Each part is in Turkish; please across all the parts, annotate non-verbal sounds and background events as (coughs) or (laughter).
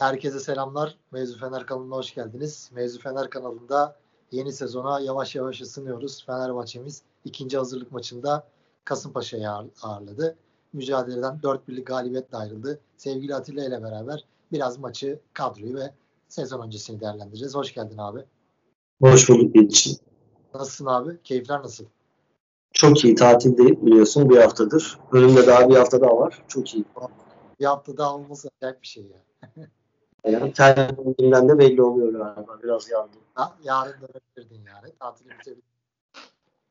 Herkese selamlar. Mevzu Fener kanalına hoş geldiniz. Mevzu Fener kanalında yeni sezona yavaş yavaş ısınıyoruz. Fenerbahçe'miz ikinci hazırlık maçında Kasımpaşa'yı ağırladı. Mücadeleden 4 birlik galibiyetle ayrıldı. Sevgili Atilla ile beraber biraz maçı, kadroyu ve sezon öncesini değerlendireceğiz. Hoş geldin abi. Hoş bulduk için. Nasılsın abi? Keyifler nasıl? Çok iyi. Tatildeyim biliyorsun bir haftadır. Önümde daha bir hafta daha var. Çok iyi. Bir hafta daha olması acayip bir şey ya. (laughs) Yani de belli oluyor galiba. Biraz yandım. Ha, yarın dönebilirdin yani. Tatili.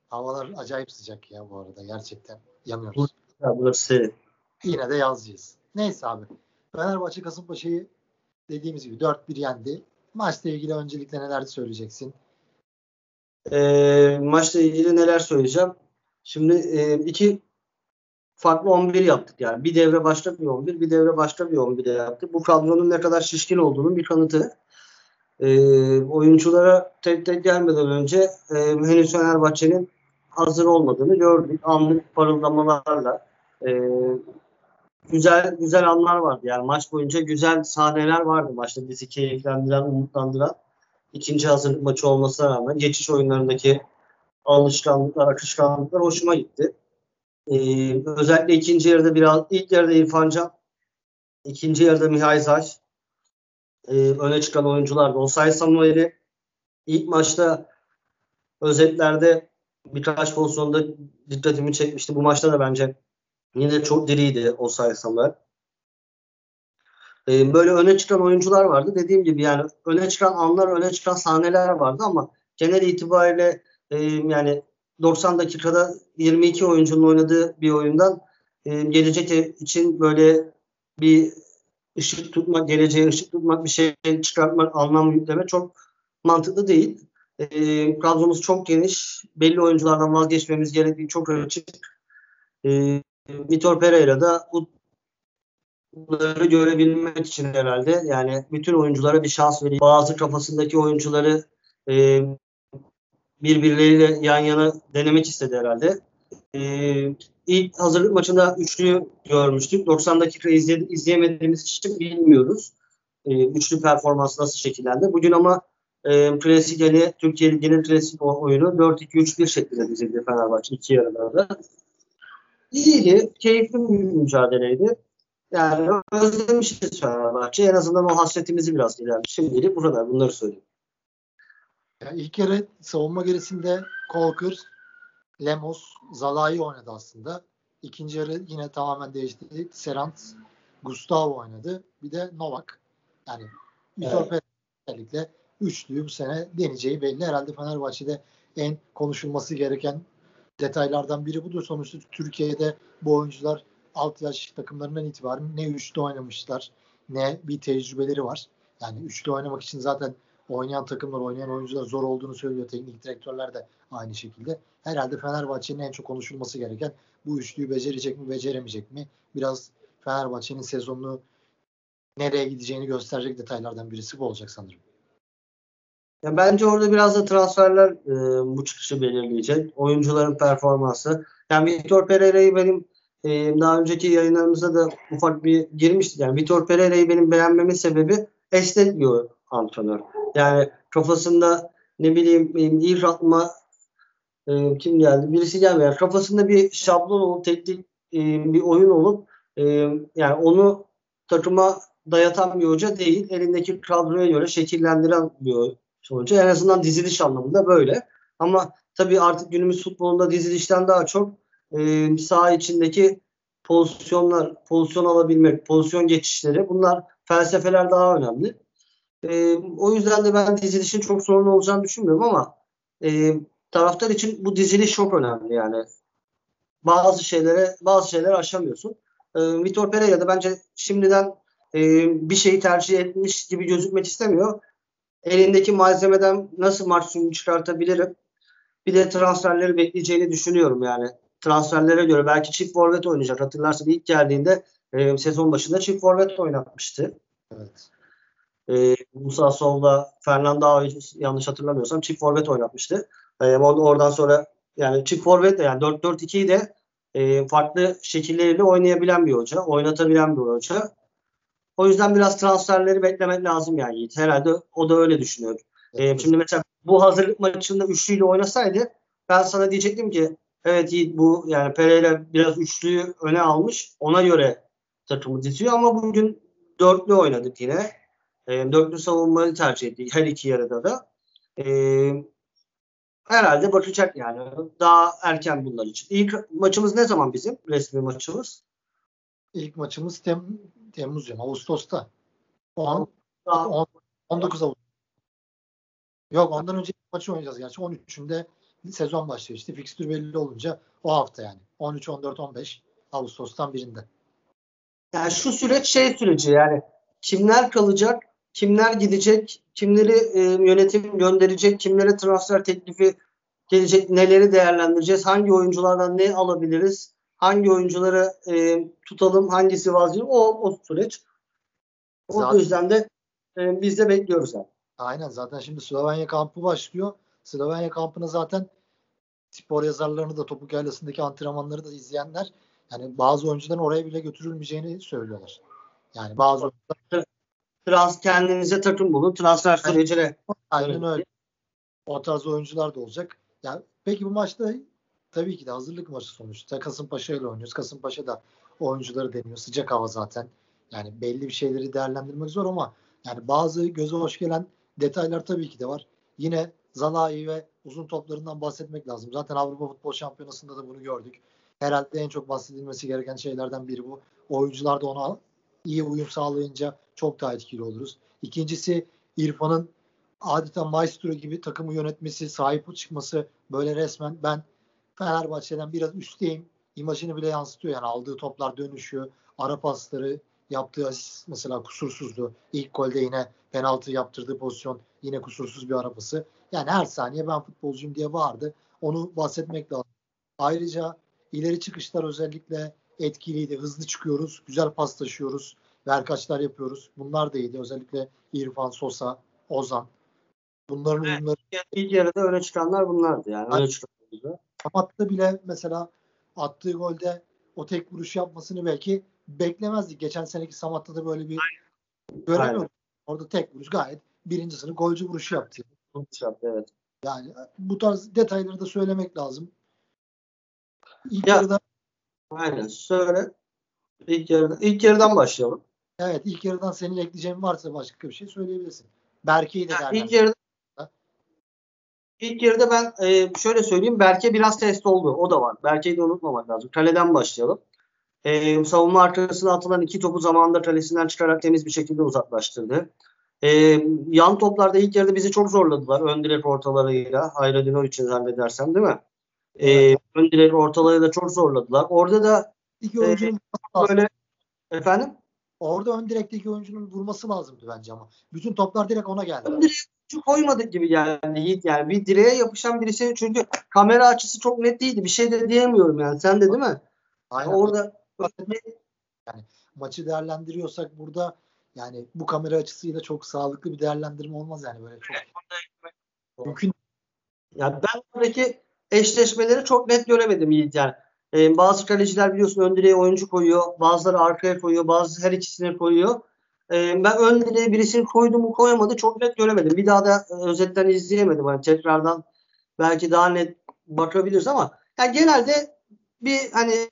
Havalar acayip sıcak ya bu arada. Gerçekten yanıyoruz. Ya burası Yine de yazacağız. Neyse abi. Fenerbahçe Kasımpaşa'yı dediğimiz gibi 4-1 yendi. Maçla ilgili öncelikle neler söyleyeceksin? E, maçla ilgili neler söyleyeceğim? Şimdi e, iki farklı 11 yaptık yani. Bir devre başka bir 11, bir devre başka bir 11 yaptık. Bu kadronun ne kadar şişkin olduğunun bir kanıtı. E, oyunculara tek tek gelmeden önce e, henüz Fenerbahçe'nin hazır olmadığını gördük. Anlık parıldamalarla. E, güzel güzel anlar vardı. Yani maç boyunca güzel sahneler vardı. Maçta bizi keyiflendiren, umutlandıran ikinci hazırlık maçı olmasına rağmen geçiş oyunlarındaki alışkanlıklar, akışkanlıklar hoşuma gitti. Ee, özellikle ikinci yarıda biraz, ilk yarıda İrfan Can, ikinci yarıda Mihail Zaç, e, öne çıkan oyuncular Osay Samuel'i ilk maçta özetlerde birkaç pozisyonda dikkatimi çekmişti. Bu maçta da bence yine çok diriydi Osay Samuel. Ee, böyle öne çıkan oyuncular vardı. Dediğim gibi yani öne çıkan anlar, öne çıkan sahneler vardı ama genel itibariyle e, yani 90 dakikada 22 oyuncunun oynadığı bir oyundan e, gelecek için böyle bir ışık tutmak, geleceğe ışık tutmak, bir şey çıkartmak, anlam yükleme çok mantıklı değil. E, kadromuz çok geniş. Belli oyunculardan vazgeçmemiz gerektiği çok açık. E, Vitor Pereira da bu bunları görebilmek için herhalde yani bütün oyunculara bir şans veriyor. Bazı kafasındaki oyuncuları e, birbirleriyle yan yana denemek istedi herhalde. E, ilk hazırlık maçında üçlüyü görmüştük. 90 dakika izledi, izleyemediğimiz için bilmiyoruz. E, üçlü performans nasıl şekillendi. Bugün ama e, klasik yani Türkiye Ligi'nin klasik oyunu 4-2-3-1 şeklinde dizildi Fenerbahçe iki yarılarda. İyiydi, keyifli bir mücadeleydi. Yani özlemişiz Fenerbahçe. En azından o hasretimizi biraz gidermiş. Şimdilik bu kadar. Bunları söyleyeyim. Ya ilk yarı savunma gerisinde Kolkır, Lemos, Zalai oynadı aslında. İkinci yarı yine tamamen değişti. Serant, Gustavo oynadı. Bir de Novak. Yani Vitor evet. özellikle üçlüyü bu sene deneyeceği belli. Herhalde Fenerbahçe'de en konuşulması gereken detaylardan biri budur. Sonuçta Türkiye'de bu oyuncular alt yaş takımlarından itibaren ne üçlü oynamışlar ne bir tecrübeleri var. Yani üçlü oynamak için zaten oynayan takımlar, oynayan oyuncular zor olduğunu söylüyor. Teknik direktörler de aynı şekilde. Herhalde Fenerbahçe'nin en çok konuşulması gereken bu üçlüyü becerecek mi, beceremeyecek mi? Biraz Fenerbahçe'nin sezonunu nereye gideceğini gösterecek detaylardan birisi bu olacak sanırım. Ya bence orada biraz da transferler e, bu çıkışı belirleyecek. Oyuncuların performansı. Yani Vitor Pereira'yı benim e, daha önceki yayınlarımızda da ufak bir girmiştik. Yani Vitor Pereira'yı benim beğenmemin sebebi esnek bir antrenör. Yani kafasında ne bileyim ilk aklıma e, kim geldi? Birisi gelmiyor. Yani kafasında bir şablon olup teknik e, bir oyun olup e, yani onu takıma dayatan bir hoca değil. Elindeki kadroya göre şekillendiren bir hoca. En azından diziliş anlamında böyle. Ama tabii artık günümüz futbolunda dizilişten daha çok e, saha içindeki pozisyonlar, pozisyon alabilmek, pozisyon geçişleri bunlar felsefeler daha önemli. E, o yüzden de ben dizilişin çok sorun olacağını düşünmüyorum ama e, taraftar için bu diziliş çok önemli yani. Bazı şeylere bazı şeyler aşamıyorsun. E, Vitor Pereira da bence şimdiden e, bir şeyi tercih etmiş gibi gözükmek istemiyor. Elindeki malzemeden nasıl maç sonu çıkartabilirim? Bir de transferleri bekleyeceğini düşünüyorum yani transferlere göre belki çift forvet oynayacak. Hatırlarsan ilk geldiğinde e, sezon başında çift forvet oynatmıştı. Evet. E, Musa Sol'da Fernando yanlış hatırlamıyorsam çift forvet oynatmıştı. E, oradan sonra yani çift forvet de yani 4-4-2'yi de e, farklı şekilleriyle oynayabilen bir hoca. Oynatabilen bir hoca. O yüzden biraz transferleri beklemek lazım yani Yiğit. Herhalde o da öyle düşünüyor. Ee, şimdi mesela bu hazırlık maçında üçlüyle oynasaydı ben sana diyecektim ki evet Yiğit bu yani Pereira biraz üçlüyü öne almış. Ona göre takımı diziyor ama bugün dörtlü oynadık yine. E, dörtlü savunmayı tercih ettik her iki yarıda da. E, herhalde bakacak yani. Daha erken bunlar için. İlk maçımız ne zaman bizim? Resmi maçımız. İlk maçımız Tem Temmuz yani Ağustos'ta. 10, 10, 19 Ağustos. Yok ondan önce maçı oynayacağız gerçi. 13'ünde sezon başlıyor işte. Fikstür belli olunca o hafta yani. 13, 14, 15 Ağustos'tan birinde. Yani şu süreç şey süreci yani kimler kalacak, kimler gidecek, kimleri e, yönetim gönderecek, kimlere transfer teklifi gelecek, neleri değerlendireceğiz, hangi oyunculardan ne alabiliriz, hangi oyuncuları e, tutalım, hangisi vazgeçelim o, o süreç. O zaten, yüzden de e, biz de bekliyoruz yani. Aynen zaten şimdi Slovenya kampı başlıyor. Slovenya kampını zaten spor yazarlarını da topuk yaylasındaki antrenmanları da izleyenler yani bazı oyuncuların oraya bile götürülmeyeceğini söylüyorlar. Yani bazı oyuncular Trans kendinize takım bulun. Transfer sürecine. Aynen öyle. O tarz oyuncular da olacak. Yani peki bu maçta tabii ki de hazırlık maçı sonuçta. Kasımpaşa ile oynuyoruz. Kasımpaşa da oyuncuları deniyor. Sıcak hava zaten. Yani belli bir şeyleri değerlendirmek zor ama yani bazı göze hoş gelen detaylar tabii ki de var. Yine Zalai ve uzun toplarından bahsetmek lazım. Zaten Avrupa Futbol Şampiyonası'nda da bunu gördük. Herhalde en çok bahsedilmesi gereken şeylerden biri bu. Oyuncular da ona iyi uyum sağlayınca çok daha etkili oluruz. İkincisi İrfan'ın adeta maestro gibi takımı yönetmesi, sahip çıkması böyle resmen ben Fenerbahçe'den biraz üstteyim imajını bile yansıtıyor. Yani aldığı toplar dönüşüyor. Ara pasları yaptığı asist mesela kusursuzdu. İlk golde yine penaltı yaptırdığı pozisyon yine kusursuz bir arabası. Yani her saniye ben futbolcuyum diye vardı. Onu bahsetmek lazım. Ayrıca ileri çıkışlar özellikle etkiliydi. Hızlı çıkıyoruz, güzel paslaşıyoruz, verkaçlar yapıyoruz. Bunlar da iyiydi. Özellikle İrfan, Sosa, Ozan. Bunların evet, uyumları... İlk yarıda öne çıkanlar bunlardı yani. Öne çıkanlar. Samatta bile mesela attığı golde o tek vuruş yapmasını belki beklemezdik. Geçen seneki Samat'ta da böyle bir göremiyorduk. Orada tek vuruş gayet birinci sınıf golcü vuruşu yaptı. Vuruş yaptı evet. Yani bu tarz detayları da söylemek lazım. İlk ya, yarıda Aynen. Söyle. İlk yarıdan, ilk yarıdan başlayalım. Evet ilk yarıdan senin ekleyeceğin varsa başka bir şey söyleyebilirsin. Berke'yi de yani ilk yarıda İlk yarıda ben e, şöyle söyleyeyim. Berke biraz test oldu. O da var. Berke'yi de unutmamak lazım. Kaleden başlayalım. E, savunma arkasına atılan iki topu zamanında kalesinden çıkarak temiz bir şekilde uzaklaştırdı. E, yan toplarda ilk yarıda bizi çok zorladılar. Ön direk ortalarıyla. Hayradino için zannedersem değil mi? E, ön direk ortalarıyla çok zorladılar. Orada da iki oyuncunun e, böyle efendim Orada ön direkteki oyuncunun vurması lazımdı bence ama. Bütün toplar direkt ona geldi. Ön direk koymadık gibi geldi Yiğit yani. Bir direğe yapışan birisi çünkü kamera açısı çok net değildi. Bir şey de diyemiyorum yani. Sen de değil mi? Aynen. Orada yani maçı değerlendiriyorsak burada yani bu kamera açısıyla çok sağlıklı bir değerlendirme olmaz yani böyle çok mümkün. Ya ben buradaki eşleşmeleri çok net göremedim Yiğit yani. Ee, bazı kaleciler biliyorsun ön direğe oyuncu koyuyor. Bazıları arkaya koyuyor. Bazı her ikisine koyuyor. Ee, ben ön direğe birisini koydu mu koyamadı çok net göremedim. Bir daha da e, özetten izleyemedim. Yani tekrardan belki daha net bakabiliriz ama yani genelde bir hani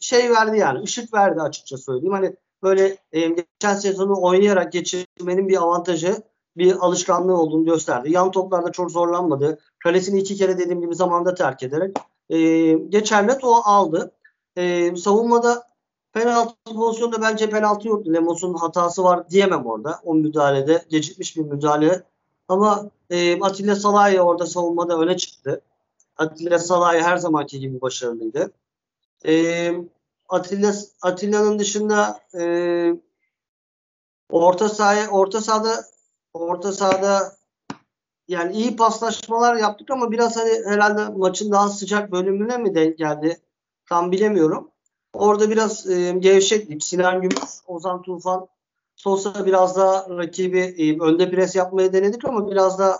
şey verdi yani ışık verdi açıkça söyleyeyim. Hani böyle e, geçen sezonu oynayarak geçirmenin bir avantajı bir alışkanlığı olduğunu gösterdi. Yan toplarda çok zorlanmadı. Kalesini iki kere dediğim gibi zamanda terk ederek e, geçerli o aldı. E, savunmada penaltı pozisyonunda bence penaltı yoktu. Lemos'un hatası var diyemem orada. O müdahalede gecikmiş bir müdahale. Ama e, Atilla Salahi orada savunmada öne çıktı. Atilla Salahi her zamanki gibi başarılıydı. E, Atilla Atilla'nın dışında e, orta sahaya orta sahada orta sahada yani iyi paslaşmalar yaptık ama biraz hani herhalde maçın daha sıcak bölümüne mi denk geldi? Tam bilemiyorum. Orada biraz e, gevşeklik. Sinan Gümüş, Ozan Tufan, Sosa biraz daha rakibi e, önde pres yapmaya denedik ama biraz da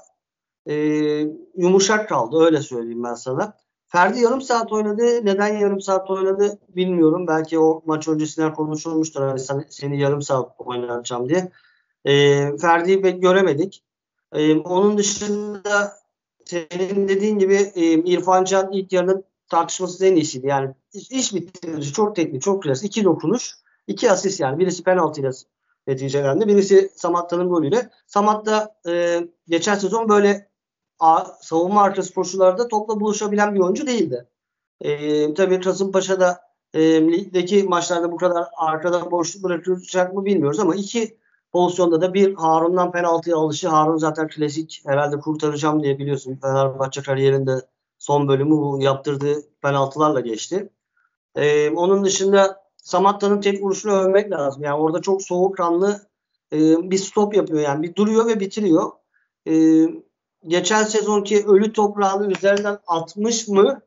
e, yumuşak kaldı. Öyle söyleyeyim ben sana. Ferdi yarım saat oynadı. Neden yarım saat oynadı bilmiyorum. Belki o maç öncesinden konuşulmuştur. Hani sen, seni yarım saat oynatacağım diye. E, Ferdi'yi göremedik. E, onun dışında senin dediğin gibi e, İrfan Can ilk yarının tartışmasız en iyisiydi. Yani iş, iş bitirici, çok teknik, çok klas. İki dokunuş, iki asist yani. Birisi penaltıyla neticelendi. Birisi Samatta'nın golüyle. Samatta e, geçen sezon böyle a, savunma arkası koşularda topla buluşabilen bir oyuncu değildi. E, tabii Kasımpaşa'da e, ligdeki maçlarda bu kadar arkada boşluk bırakacak mı bilmiyoruz ama iki pozisyonda da bir Harun'dan penaltıya alışı. Harun zaten klasik herhalde kurtaracağım diye biliyorsun Fenerbahçe kariyerinde son bölümü bu yaptırdığı penaltılarla geçti. Ee, onun dışında Samatta'nın tek vuruşunu övmek lazım. Yani orada çok soğukkanlı e, bir stop yapıyor. Yani bir duruyor ve bitiriyor. E, geçen sezonki ölü toprağını üzerinden atmış mı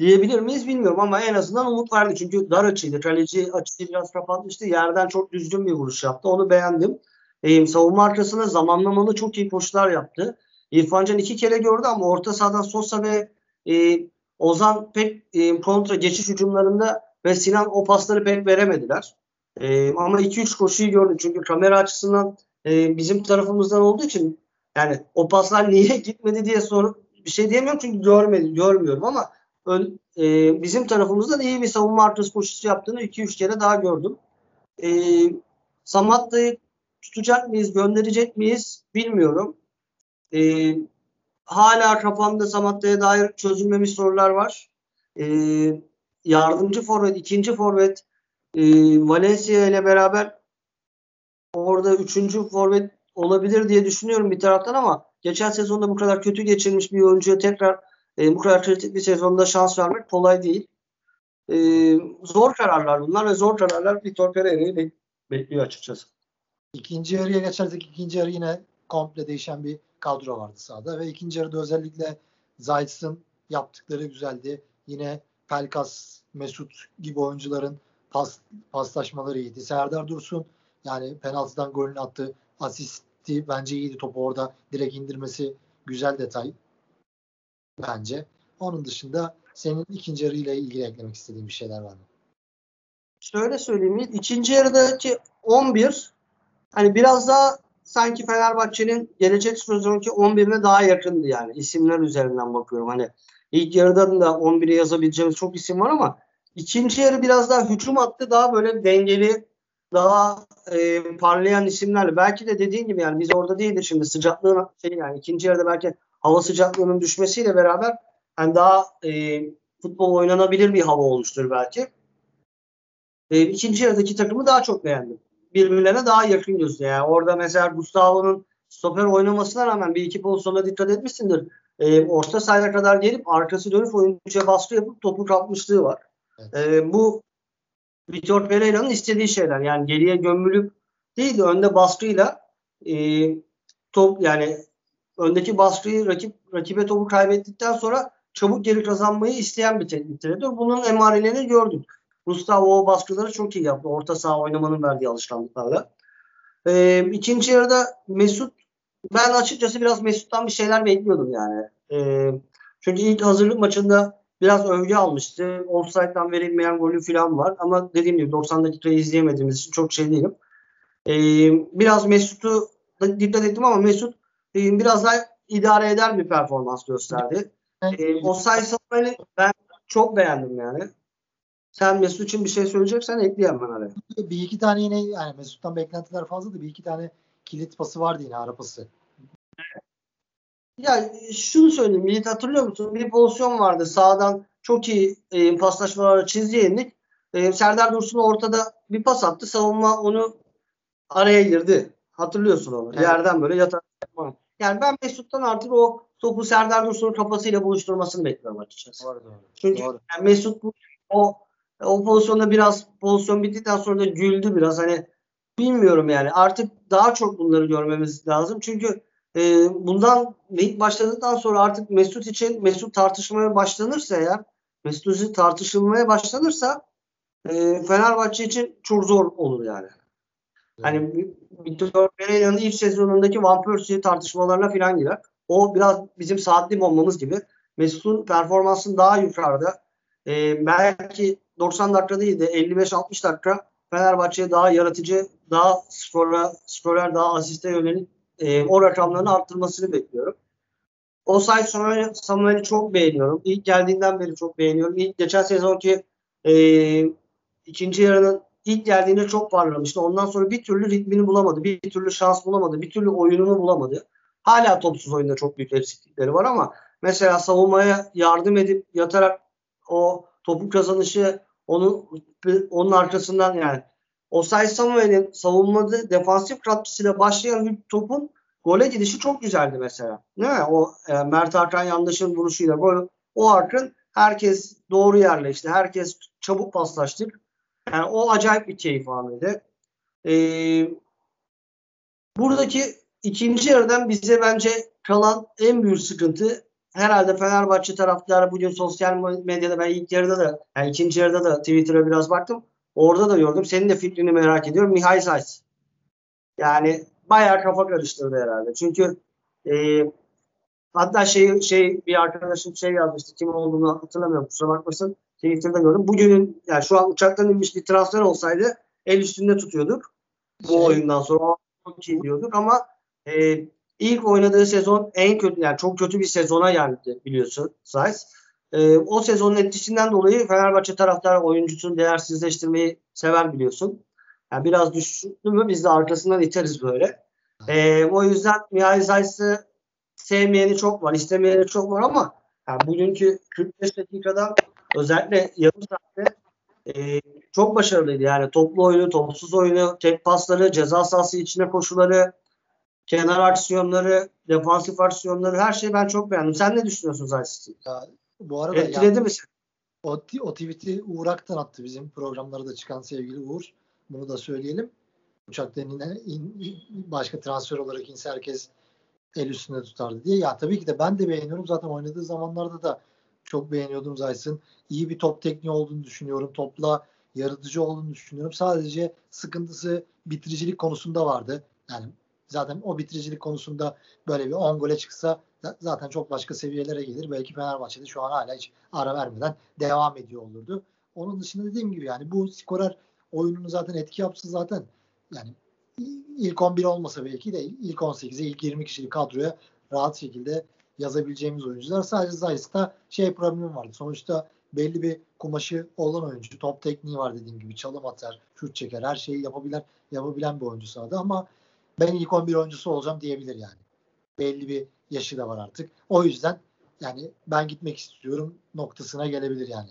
diyebilir miyiz bilmiyorum ama en azından umut verdi. Çünkü dar açıydı. Kaleci açıyı biraz kapatmıştı. Yerden çok düzgün bir vuruş yaptı. Onu beğendim. E, savunma arkasına zamanlamalı çok iyi koşular yaptı. İrfan Can iki kere gördü ama orta sahadan Sosa ve e, Ozan pek e, kontra geçiş hücumlarında ve Sinan o pasları pek veremediler. E, ama 2-3 koşuyu gördü. Çünkü kamera açısından e, bizim tarafımızdan olduğu için yani o paslar (laughs) niye gitmedi diye sorup bir şey diyemiyorum çünkü görmedi, görmüyorum ama ön, e, bizim tarafımızdan iyi bir savunma arkası koşusu yaptığını 2-3 kere daha gördüm. E, Samatta'yı tutacak mıyız, gönderecek miyiz bilmiyorum. E, hala kafamda Samatta'ya dair çözülmemiş sorular var. E, yardımcı forvet, ikinci forvet e, Valencia ile beraber orada üçüncü forvet olabilir diye düşünüyorum bir taraftan ama geçen sezonda bu kadar kötü geçirmiş bir oyuncuya tekrar e, bu kadar kritik bir sezonda şans vermek kolay değil. E, zor kararlar bunlar ve zor kararlar Vitor Pereira'yı bekliyor açıkçası. İkinci yarıya geçersek ikinci yarı yine komple değişen bir kadro vardı sahada ve ikinci yarıda özellikle Zayt'sın yaptıkları güzeldi. Yine Pelkas, Mesut gibi oyuncuların pas, paslaşmaları iyiydi. Serdar Dursun yani penaltıdan golünü attı. Asisti bence iyiydi. Topu orada direkt indirmesi güzel detay bence. Onun dışında senin ikinci yarı ile ilgili eklemek istediğin bir şeyler var mı? Şöyle söyleyeyim. İkinci yarıdaki 11 hani biraz daha sanki Fenerbahçe'nin gelecek sezonki 11'ine daha yakındı yani. isimler üzerinden bakıyorum. Hani ilk yarıdan da 11'e yazabileceğimiz çok isim var ama ikinci yarı biraz daha hücum attı. Daha böyle dengeli, daha e, parlayan isimlerle. Belki de dediğin gibi yani biz orada değildi şimdi sıcaklığın şey yani ikinci yarıda belki hava sıcaklığının düşmesiyle beraber yani daha e, futbol oynanabilir bir hava olmuştur belki. E, ikinci yarıdaki takımı daha çok beğendim birbirlerine daha yakın gözüküyor. Yani orada mesela Gustavo'nun stoper oynamasına rağmen bir iki pozisyona dikkat etmişsindir. E, orta sahaya kadar gelip arkası dönüp oyuncuya baskı yapıp topu kapmışlığı var. Evet. E, bu Vitor Pereira'nın istediği şeyler. Yani geriye gömülüp değil de önde baskıyla e, top yani öndeki baskıyı rakip rakibe topu kaybettikten sonra çabuk geri kazanmayı isteyen bir teknik direktör. Bunun emarelerini gördük. Gustavo o baskıları çok iyi yaptı. Orta saha oynamanın verdiği alışkanlıklarla. Ee, ikinci yarıda Mesut ben açıkçası biraz Mesut'tan bir şeyler bekliyordum yani. Ee, çünkü ilk hazırlık maçında biraz övgü almıştı. Offside'dan verilmeyen golü falan var. Ama dediğim gibi 90 dakikayı izleyemediğimiz için çok şey değilim. Ee, biraz Mesut'u dikkat ettim ama Mesut e, biraz daha idare eder bir performans gösterdi. Ee, offside ben çok beğendim yani. Sen Mesut için bir şey söyleyeceksen ekleyeyim ben araya. Bir iki tane yine yani Mesut'tan beklentiler fazla da bir iki tane kilit pası vardı yine ara pası. Ya şunu söyleyeyim. Yiğit hatırlıyor musun? Bir pozisyon vardı. Sağdan çok iyi e, paslaşmalarla çizgiye indik. E, Serdar Dursun ortada bir pas attı. Savunma onu araya girdi. Hatırlıyorsun onu. Evet. Yerden böyle yatar. Yani ben Mesut'tan artık o topu Serdar Dursun'un kafasıyla buluşturmasını bekliyorum açıkçası. Doğru, doğru. Çünkü doğru. Yani Mesut bu, o o pozisyonda biraz pozisyon bittikten sonra da güldü biraz. Hani bilmiyorum yani. Artık daha çok bunları görmemiz lazım. Çünkü e, bundan lig başladıktan sonra artık Mesut için Mesut tartışmaya başlanırsa eğer Mesut tartışılmaya başlanırsa e, Fenerbahçe için çok zor olur yani. Hani Victor Pereira'nın ilk sezonundaki Van Persie tartışmalarına falan girer. O biraz bizim saatli bombamız gibi. Mesut'un performansın daha yukarıda. E, belki 90 dakika değil de 55-60 dakika Fenerbahçe'ye daha yaratıcı, daha skora, skorer, daha asiste yönelik e, o rakamlarını arttırmasını bekliyorum. O Samuel'i Samuel çok beğeniyorum. İlk geldiğinden beri çok beğeniyorum. İlk geçen sezonki e, ikinci yarının ilk geldiğinde çok parlamıştı. Ondan sonra bir türlü ritmini bulamadı. Bir türlü şans bulamadı. Bir türlü oyununu bulamadı. Hala topsuz oyunda çok büyük eksiklikleri var ama mesela savunmaya yardım edip yatarak o topu kazanışı onun onun arkasından yani Osay Samuel'in savunmada defansif katkısıyla başlayan topun gole gidişi çok güzeldi mesela. Değil mi? O e, Mert Hakan yanlışın vuruşuyla gol. O arkın herkes doğru yerleşti. Herkes çabuk paslaştık. Yani o acayip bir keyif anıydı. Ee, buradaki ikinci yarıdan bize bence kalan en büyük sıkıntı herhalde Fenerbahçe taraftarı bugün sosyal medyada ben ilk yarıda da yani ikinci yarıda da Twitter'a biraz baktım. Orada da gördüm. Senin de fikrini merak ediyorum. Mihail Says. Yani bayağı kafa karıştırdı herhalde. Çünkü e, hatta şey şey bir arkadaşım şey yazmıştı. Kim olduğunu hatırlamıyorum. Kusura bakmasın. Twitter'da gördüm. Bugünün yani şu an uçaktan inmiş bir transfer olsaydı el üstünde tutuyorduk. Bu şey, oyundan sonra çok iyi diyorduk ama e, ilk oynadığı sezon en kötü yani çok kötü bir sezona geldi biliyorsun Sayes. E, o sezonun etkisinden dolayı Fenerbahçe taraftarı oyuncusunu değersizleştirmeyi sever biliyorsun. Yani biraz düştü mü biz de arkasından iteriz böyle. E, o yüzden Mihail Zayt'sı sevmeyeni çok var, istemeyeni çok var ama yani bugünkü 45 dakikada özellikle yarım saatte e, çok başarılıydı. Yani toplu oyunu, topsuz oyunu, tek pasları, ceza sahası içine koşuları, kenar aksiyonları, defansif aksiyonları her şeyi ben çok beğendim. Sen ne düşünüyorsun Zayt'sı? Bu arada Etkiledi yani, mi O, o tweet'i Uğur Aktan attı bizim programlara da çıkan sevgili Uğur. Bunu da söyleyelim. Uçaktan yine in, başka transfer olarak inse herkes el üstünde tutardı diye. Ya tabii ki de ben de beğeniyorum. Zaten oynadığı zamanlarda da çok beğeniyordum Zayt'sın. İyi bir top tekniği olduğunu düşünüyorum. Topla yaratıcı olduğunu düşünüyorum. Sadece sıkıntısı bitiricilik konusunda vardı. Yani zaten o bitiricilik konusunda böyle bir 10 gole çıksa zaten çok başka seviyelere gelir. Belki Fenerbahçe'de şu an hala hiç ara vermeden devam ediyor olurdu. Onun dışında dediğim gibi yani bu skorer oyununu zaten etki yapsa zaten yani ilk 11 olmasa belki de ilk 18'e ilk 20 kişilik kadroya rahat şekilde yazabileceğimiz oyuncular. Sadece Zayt'ta şey problemi vardı. Sonuçta belli bir kumaşı olan oyuncu. Top tekniği var dediğim gibi. Çalım atar, şut çeker. Her şeyi yapabilen yapabilen bir oyuncu sahada ama ben ilk 11 oyuncusu olacağım diyebilir yani. Belli bir yaşı da var artık. O yüzden yani ben gitmek istiyorum noktasına gelebilir yani.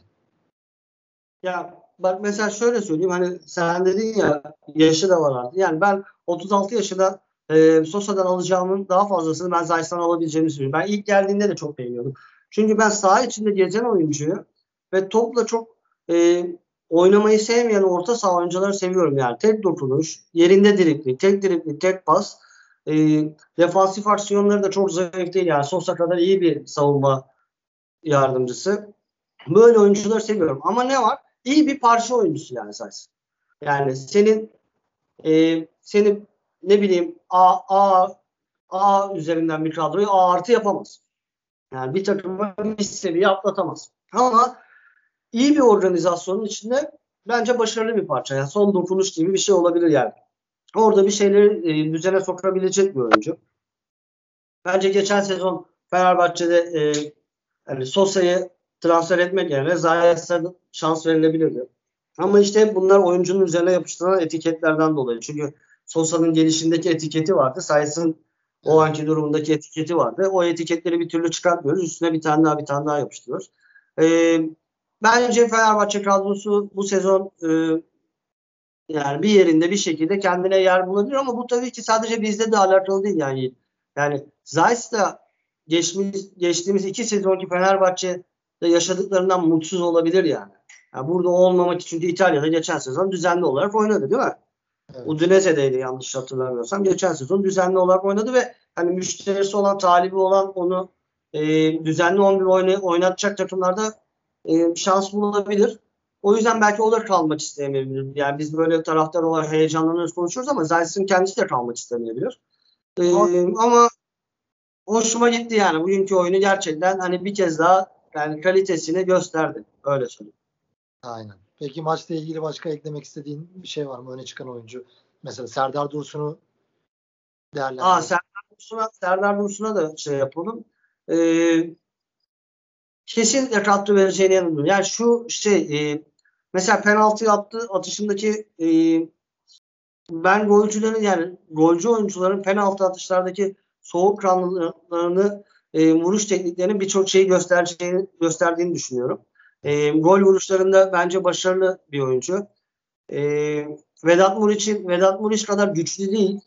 Ya bak mesela şöyle söyleyeyim hani sen dedin ya yaşı da var artık. Yani ben 36 yaşında e, Sosa'dan alacağımın daha fazlasını ben Zayt'tan alabileceğimi düşünüyorum. Ben ilk geldiğinde de çok beğeniyordum. Çünkü ben saha içinde gezen oyuncuyu ve topla çok e, oynamayı sevmeyen orta saha oyuncuları seviyorum yani. Tek dokunuş, yerinde dirikli, tek dirikli, tek pas. E, defansif aksiyonları da çok zayıf değil yani. Sosa kadar iyi bir savunma yardımcısı. Böyle oyuncuları seviyorum. Ama ne var? İyi bir parça oyuncusu yani Sayıs. Yani senin e, senin ne bileyim A, A, A üzerinden bir kadroyu A artı yapamaz. Yani bir takımı bir seviye atlatamaz. Ama iyi bir organizasyonun içinde bence başarılı bir parça. Yani son dokunuş gibi bir şey olabilir yani. Orada bir şeyleri e, düzene sokabilecek bir oyuncu. Bence geçen sezon Fenerbahçe'de e, yani Sosa'yı transfer etmek yerine Zayt'a şans verilebilirdi. Ama işte bunlar oyuncunun üzerine yapıştırılan etiketlerden dolayı. Çünkü Sosa'nın gelişindeki etiketi vardı. Sayısın o anki durumundaki etiketi vardı. O etiketleri bir türlü çıkartmıyoruz. Üstüne bir tane daha bir tane daha yapıştırıyoruz. Ee, bence Fenerbahçe kadrosu bu sezon e, yani bir yerinde bir şekilde kendine yer bulabilir ama bu tabii ki sadece bizde de alakalı değil yani. Yani Zayt da geçmiş, geçtiğimiz iki sezonki Fenerbahçe'de yaşadıklarından mutsuz olabilir yani. yani. Burada olmamak için çünkü İtalya'da geçen sezon düzenli olarak oynadı değil mi? Evet. Udinese'deydi yanlış hatırlamıyorsam. Geçen sezon düzenli olarak oynadı ve hani müşterisi olan, talibi olan onu e, düzenli 11 oynay oynatacak takımlarda e, şans bulabilir. O yüzden belki o da kalmak istemeyebilir. Yani biz böyle taraftar olarak heyecanlanıyoruz konuşuyoruz ama Zayt'sin kendisi de kalmak istemeyebilir. Ee, ama hoşuma gitti yani. Bugünkü oyunu gerçekten hani bir kez daha yani kalitesini gösterdi. Öyle söyleyeyim. Aynen. Peki maçla ilgili başka eklemek istediğin bir şey var mı? Öne çıkan oyuncu. Mesela Serdar Dursun'u değerlendirelim. Aa, Serdar Dursun'a, Serdar Dursun'a da şey yapalım. Ee, kesinlikle katkı vereceğine inanıyorum. Yani şu şey e, mesela penaltı yaptı atışındaki e, ben golcülerin yani golcü oyuncuların penaltı atışlardaki soğuk kanlılığını e, vuruş tekniklerinin birçok şeyi göstereceğini gösterdiğini düşünüyorum. E, gol vuruşlarında bence başarılı bir oyuncu. E, Vedat Muriç'in Vedat Muriç kadar güçlü değil.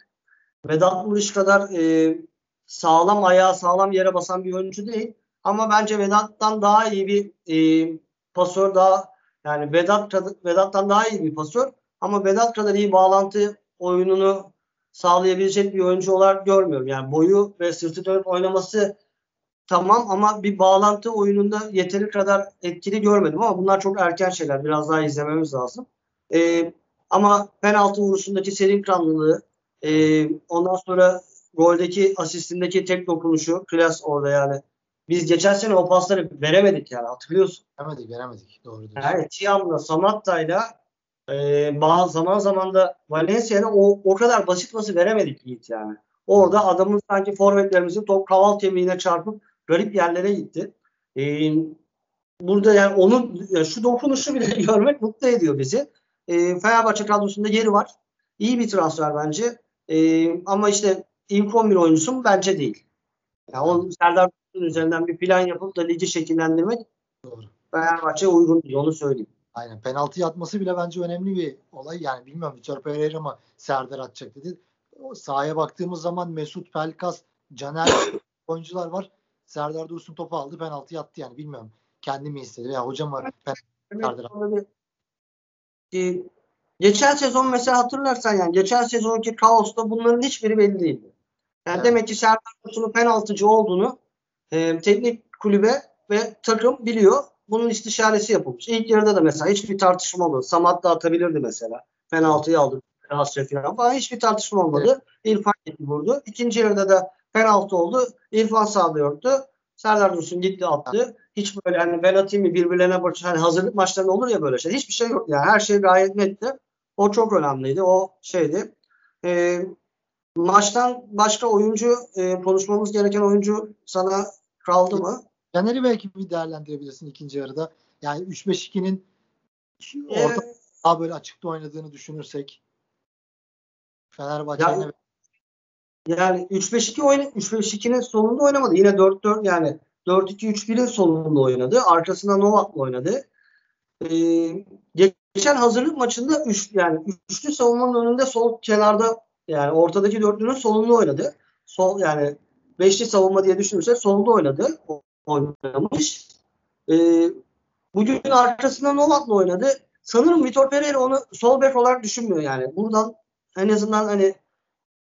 Vedat Muriç kadar e, sağlam ayağı sağlam yere basan bir oyuncu değil. Ama bence Vedat'tan daha iyi bir e, pasör daha yani Vedat Vedat'tan daha iyi bir pasör ama Vedat kadar iyi bağlantı oyununu sağlayabilecek bir oyuncu olarak görmüyorum. Yani boyu ve sırtı dönüp oynaması tamam ama bir bağlantı oyununda yeteri kadar etkili görmedim ama bunlar çok erken şeyler. Biraz daha izlememiz lazım. Ee, ama penaltı vuruşundaki serin kanlılığı e, ondan sonra goldeki asistindeki tek dokunuşu klas orada yani. Biz geçen sene o pasları veremedik yani hatırlıyorsun. Veremedik veremedik. Doğru diyorsun. Yani Tiam'la Samatta'yla e, bazı zaman zaman da Valencia'ya o, o kadar basit pası veremedik Yiğit yani. Orada adamın sanki forvetlerimizin top kaval kemiğine çarpıp garip yerlere gitti. E, burada yani onun şu dokunuşu bile (laughs) görmek mutlu ediyor bizi. E, Fenerbahçe kadrosunda yeri var. İyi bir transfer bence. E, ama işte ilk 11 oyuncusu mu? Bence değil. Yani o Serdar üzerinden bir plan yapıp da ligi şekillendirmek Doğru. Fenerbahçe uygun değil. Onu söyleyeyim. Aynen. Penaltı atması bile bence önemli bir olay. Yani bilmiyorum Vitor Pereira mı Serdar atacak dedi. O sahaya baktığımız zaman Mesut Pelkas, Caner (coughs) oyuncular var. Serdar Dursun topu aldı penaltı attı yani bilmiyorum. Kendi mi istedi veya hocam mı Serdar ee, geçen sezon mesela hatırlarsan yani geçen sezonki kaosta bunların hiçbiri belli değildi. Yani evet. demek ki Serdar Dursun'un penaltıcı olduğunu e, teknik kulübe ve takım biliyor bunun istişaresi yapılmış. İlk yarıda da mesela hiçbir tartışma olmadı. Samat da atabilirdi mesela. Penaltıyı aldı. Asya falan falan. Hiçbir tartışma olmadı. Evet. İrfan vurdu. İkinci yarıda da penaltı oldu. İrfan sağlıyordu. Serdar Dursun gitti attı. Hiç böyle hani ben atayım mı birbirlerine barış hani hazırlık maçlarında olur ya böyle şey. Hiçbir şey yok yani. Her şey gayet netti. O çok önemliydi. O şeydi. E, maçtan başka oyuncu e, konuşmamız gereken oyuncu sana kaldı mı? Caner'i belki bir değerlendirebilirsin ikinci yarıda. Yani 3-5-2'nin orta evet. daha böyle açıkta oynadığını düşünürsek Fenerbahçe'nin yani, yani 3-5-2 oyna 3-5-2'nin sonunda oynamadı. Yine 4-4 yani 4-2-3-1'in sonunda oynadı. Arkasında Novak'la oynadı. Ee, geçen hazırlık maçında üç, yani üçlü savunmanın önünde sol kenarda yani ortadaki dörtlünün solunda oynadı. Sol yani beşli savunma diye düşünürsek solda oynadı oynamış. E, bugün arkasında Novak'la oynadı. Sanırım Vitor Pereira onu sol bek olarak düşünmüyor yani. Buradan en azından hani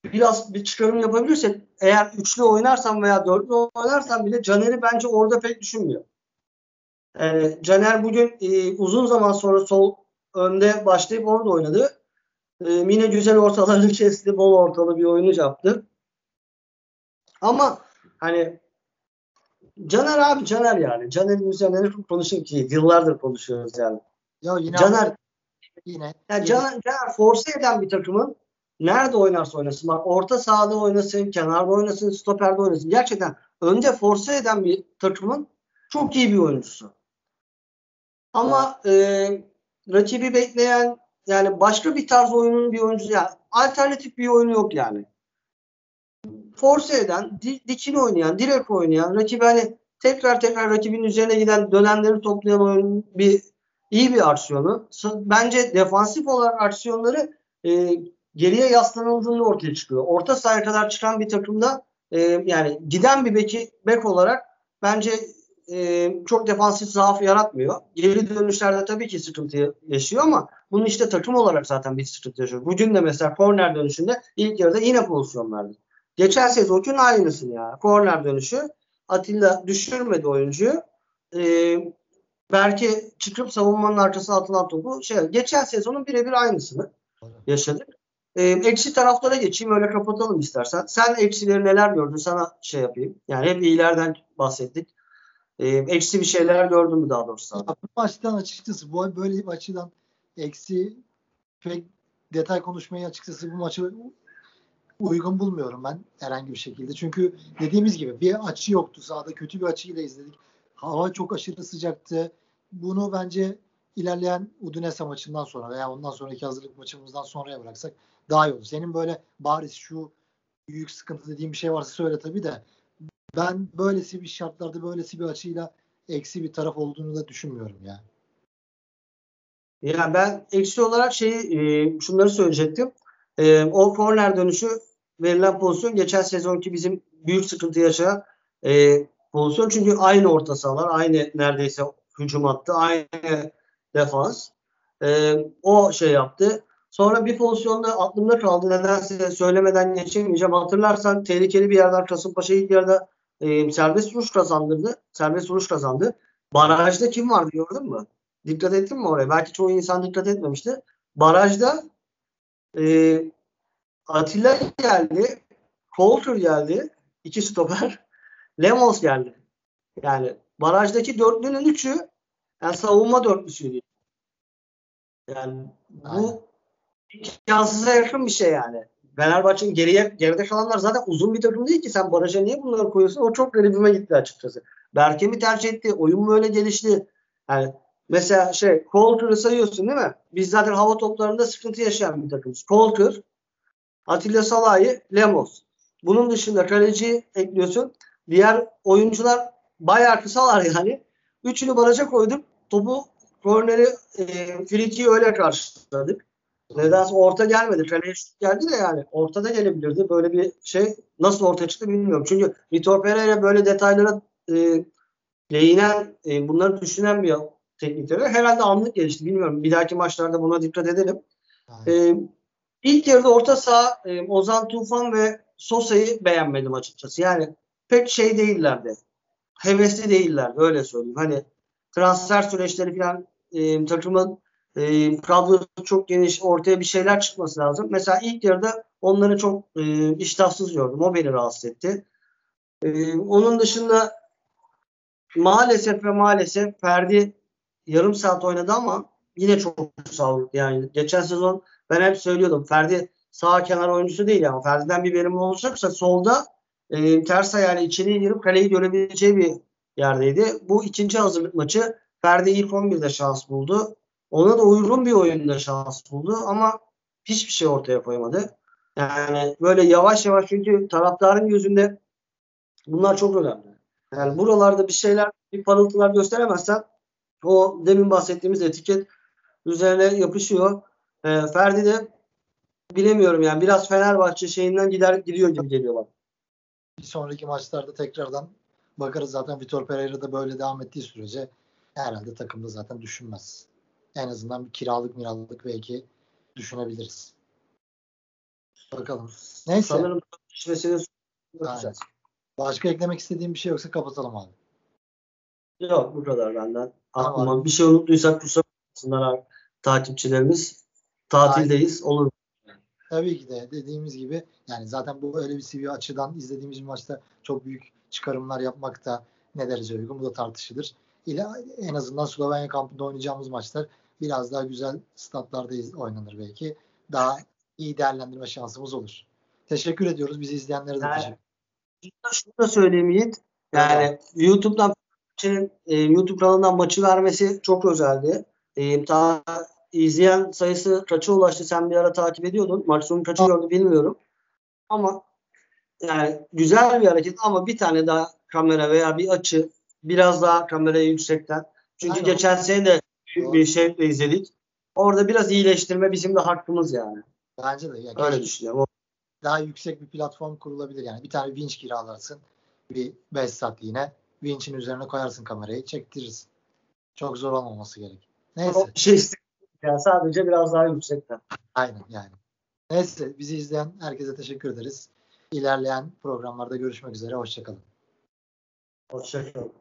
biraz bir çıkarım yapabilirsek eğer üçlü oynarsam veya dörtlü oynarsam bile Caner'i bence orada pek düşünmüyor. Yani Caner bugün e, uzun zaman sonra sol önde başlayıp orada oynadı. E, yine güzel ortalarını (laughs) kesti. Bol ortalı bir oyunu yaptı. Ama hani Caner abi Caner yani. Caner'in üzerine ne konuşayım ki? Yıllardır konuşuyoruz yani. Ya yine Caner yine. Yani Caner, Caner force eden bir takımın nerede oynarsa oynasın. Bak orta sahada oynasın, kenarda oynasın, stoperde oynasın. Gerçekten önde force eden bir takımın çok iyi bir oyuncusu. Ama e, rakibi bekleyen yani başka bir tarz oyunun bir oyuncusu yani alternatif bir oyunu yok yani force eden, dikini oynayan, direkt oynayan, rakibi hani tekrar tekrar rakibin üzerine giden dönemleri toplayan oyun bir iyi bir aksiyonu. Bence defansif olarak aksiyonları e, geriye yaslanıldığında ortaya çıkıyor. Orta sahaya kadar çıkan bir takımda e, yani giden bir beki bek olarak bence e, çok defansif zaaf yaratmıyor. Geri dönüşlerde tabii ki sıkıntı yaşıyor ama bunun işte takım olarak zaten bir sıkıntı yaşıyor. Bugün de mesela korner dönüşünde ilk yarıda yine pozisyon verdi. Geçen sezonkin aynısını ya. Korner dönüşü. Atilla düşürmedi oyuncuyu. Ee, belki çıkıp savunmanın arkasına atılan topu şey geçen sezonun birebir aynısını yaşadık. E, eksi taraflara geçeyim öyle kapatalım istersen. Sen eksileri neler gördün sana şey yapayım. Yani hep iyilerden bahsettik. E, eksi bir şeyler gördün mü daha doğrusu? Ya, bu maçtan açıkçası bu böyle bir açıdan eksi pek detay konuşmayı açıkçası bu maçı uygun bulmuyorum ben herhangi bir şekilde. Çünkü dediğimiz gibi bir açı yoktu sahada. Kötü bir açıyla izledik. Hava çok aşırı sıcaktı. Bunu bence ilerleyen Udinese maçından sonra veya ondan sonraki hazırlık maçımızdan sonraya bıraksak daha iyi olur. Senin böyle bariz şu büyük sıkıntı dediğin bir şey varsa söyle tabii de ben böylesi bir şartlarda böylesi bir açıyla eksi bir taraf olduğunu da düşünmüyorum yani. Ya ben eksi olarak şey e, şunları söyleyecektim. E, o korner dönüşü verilen pozisyon geçen sezonki bizim büyük sıkıntı yaşayan e, pozisyon. Çünkü aynı orta sahalar, aynı neredeyse hücum attı, aynı defans. E, o şey yaptı. Sonra bir pozisyonda aklımda kaldı. Nedense söylemeden geçemeyeceğim. Hatırlarsan tehlikeli bir yerden Kasımpaşa ilk yarıda e, serbest vuruş kazandırdı. Serbest vuruş kazandı. Barajda kim vardı gördün mü? Dikkat ettin mi oraya? Belki çoğu insan dikkat etmemişti. Barajda e, Atilla geldi. Coulter geldi. iki stoper. Lemos geldi. Yani barajdaki dörtlünün üçü yani savunma dörtlüsüydü. Yani bu imkansıza yakın bir şey yani. Fenerbahçe'nin geriye geride kalanlar zaten uzun bir takım değil ki sen baraja niye bunları koyuyorsun? O çok garibime gitti açıkçası. Berke mi tercih etti? Oyun böyle gelişti? Yani mesela şey Coulter'ı sayıyorsun değil mi? Biz zaten hava toplarında sıkıntı yaşayan bir takımız. Coulter, Atilla Salahi, Lemos. Bunun dışında kaleci ekliyorsun. Diğer oyuncular bayağı kısalar yani. Üçünü baraja koyduk. Topu korneri e, frikiyi öyle karşıladık. Nedense orta gelmedi. Kaleye şut geldi de yani ortada gelebilirdi. Böyle bir şey nasıl ortaya çıktı bilmiyorum. Çünkü Vitor Pereira böyle detaylara e, değinen, e, bunları düşünen bir teknik direktör. Herhalde anlık gelişti. Bilmiyorum. Bir dahaki maçlarda buna dikkat edelim. E, ilk yarıda orta saha e, Ozan Tufan ve Sosa'yı beğenmedim açıkçası. Yani pek şey değillerdi. Hevesli değillerdi. Öyle söyleyeyim. Hani transfer süreçleri falan e, takımın e, kadrosu çok geniş ortaya bir şeyler çıkması lazım. Mesela ilk yarıda onları çok e, iştahsız gördüm. O beni rahatsız etti. E, onun dışında maalesef ve maalesef Ferdi yarım saat oynadı ama yine çok sağlıklı. Yani geçen sezon ben hep söylüyordum Ferdi sağ kenar oyuncusu değil ama Ferdi'den bir verim olacaksa solda e, ters ayağıyla içeriye girip kaleyi görebileceği bir yerdeydi. Bu ikinci hazırlık maçı Ferdi ilk 11'de şans buldu. Ona da uygun bir oyunda şans buldu ama hiçbir şey ortaya koymadı. Yani böyle yavaş yavaş çünkü taraftarın gözünde bunlar çok önemli. Yani buralarda bir şeyler, bir parıltılar gösteremezsen o demin bahsettiğimiz etiket üzerine yapışıyor. E, Ferdi de bilemiyorum yani biraz Fenerbahçe şeyinden gider gidiyor gibi geliyor bana. Bir sonraki maçlarda tekrardan bakarız zaten Vitor Pereira da böyle devam ettiği sürece herhalde takımda zaten düşünmez. En azından bir kiralık miralık belki düşünebiliriz. Bakalım. Neyse. Sanırım Başka eklemek istediğim bir şey yoksa kapatalım abi. Yok bu kadar benden. Aklıma tamam. bir şey unuttuysak kusura bakmasınlar takipçilerimiz. Tatildeyiz. Aynen. Olur. Tabii ki de dediğimiz gibi yani zaten bu öyle bir seviye açıdan izlediğimiz bir maçta çok büyük çıkarımlar yapmak da ne derece uygun bu da tartışılır. İle en azından Slovenya kampında oynayacağımız maçlar biraz daha güzel statlarda oynanır belki. Daha iyi değerlendirme şansımız olur. Teşekkür ediyoruz. Bizi izleyenlere de yani, teşekkür Şunu da söyleyeyim Yiğit. Yani evet. YouTube'dan e, YouTube kanalından maçı vermesi çok özeldi. E, ta izleyen sayısı kaça ulaştı? Sen bir ara takip ediyordun. Maç sonu kaçı gördü bilmiyorum. Ama yani güzel bir hareket ama bir tane daha kamera veya bir açı biraz daha kamerayı yüksekten. Çünkü Aynen. geçen sene de bir şeyle izledik. Orada biraz iyileştirme bizim de hakkımız yani. Bence de. Yani Öyle düşünüyorum. Daha yüksek bir platform kurulabilir yani. Bir tane winch kiralarsın. Bir 5 saatliğine. Winch'in üzerine koyarsın kamerayı. Çektiririz. Çok zor olmaması gerek. Neyse. Şey yani sadece biraz daha yüksekten. Aynen yani. Neyse bizi izleyen herkese teşekkür ederiz. İlerleyen programlarda görüşmek üzere. Hoşçakalın. Hoşçakalın.